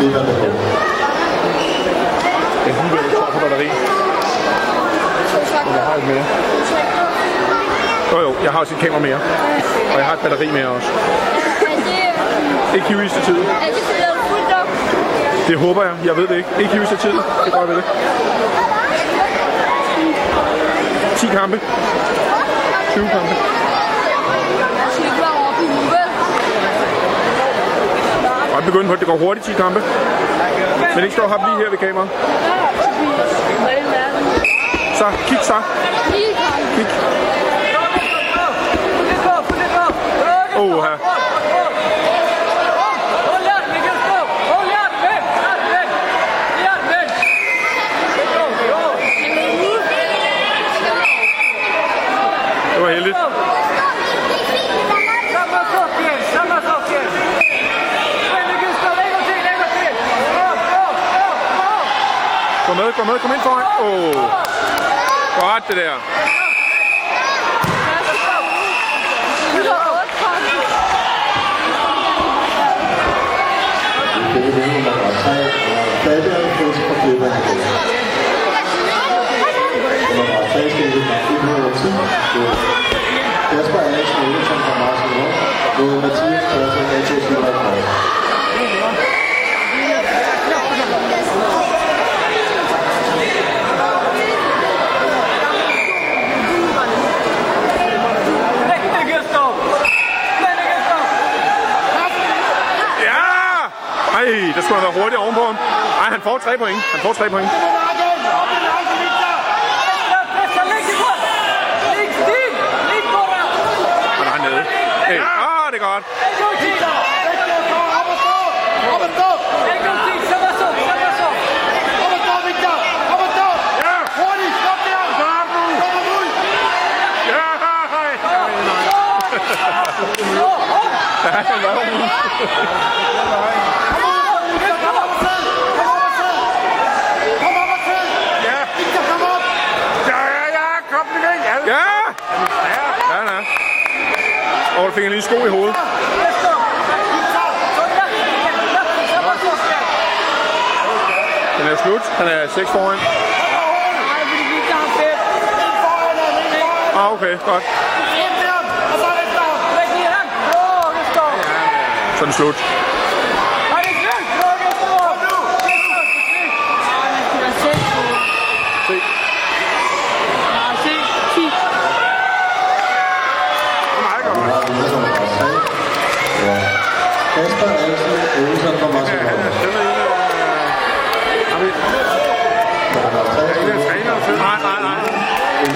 det. Jeg er lige ved at tør for batteri. Jeg har et mere. Jo jo, jeg har også et kamera mere. Og jeg har et batteri mere også. Ikke hive i til tid. Det håber jeg. Jeg ved det ikke. Ikke hive i til tid. Det gør jeg ved det. 10 kampe. 20 kampe. Godt begynde på, at det går hurtigt 10 kampe. Men ikke stå og lige her ved kameraet. Så, kig så. Kig. Åh, her. Det var heldigt. Gå med, gå med, kom ind foran. Åh. Oh. Godt det der. Det er det nummer 3. Fabian Fisk fra Klipper. Nummer 3 med 110. Kasper Alexen Olsen fra Martin Lund. Mod Mathias Pørsen, AT Silberg. Ja! Ej, der skulle have været hurtigt ovenpå ham. Ej, han får tre point. Han får tre point. Han er hernede. Hey. Ah, det er godt. Ja! Han var jo Ja! Ja, ja, ja, kom væk! Ja! Ja, ja. Og du fik en lille sko i hovedet. Den er slut. Han er 6 foran. Ah, okay, godt. Så er den slut. 大阪。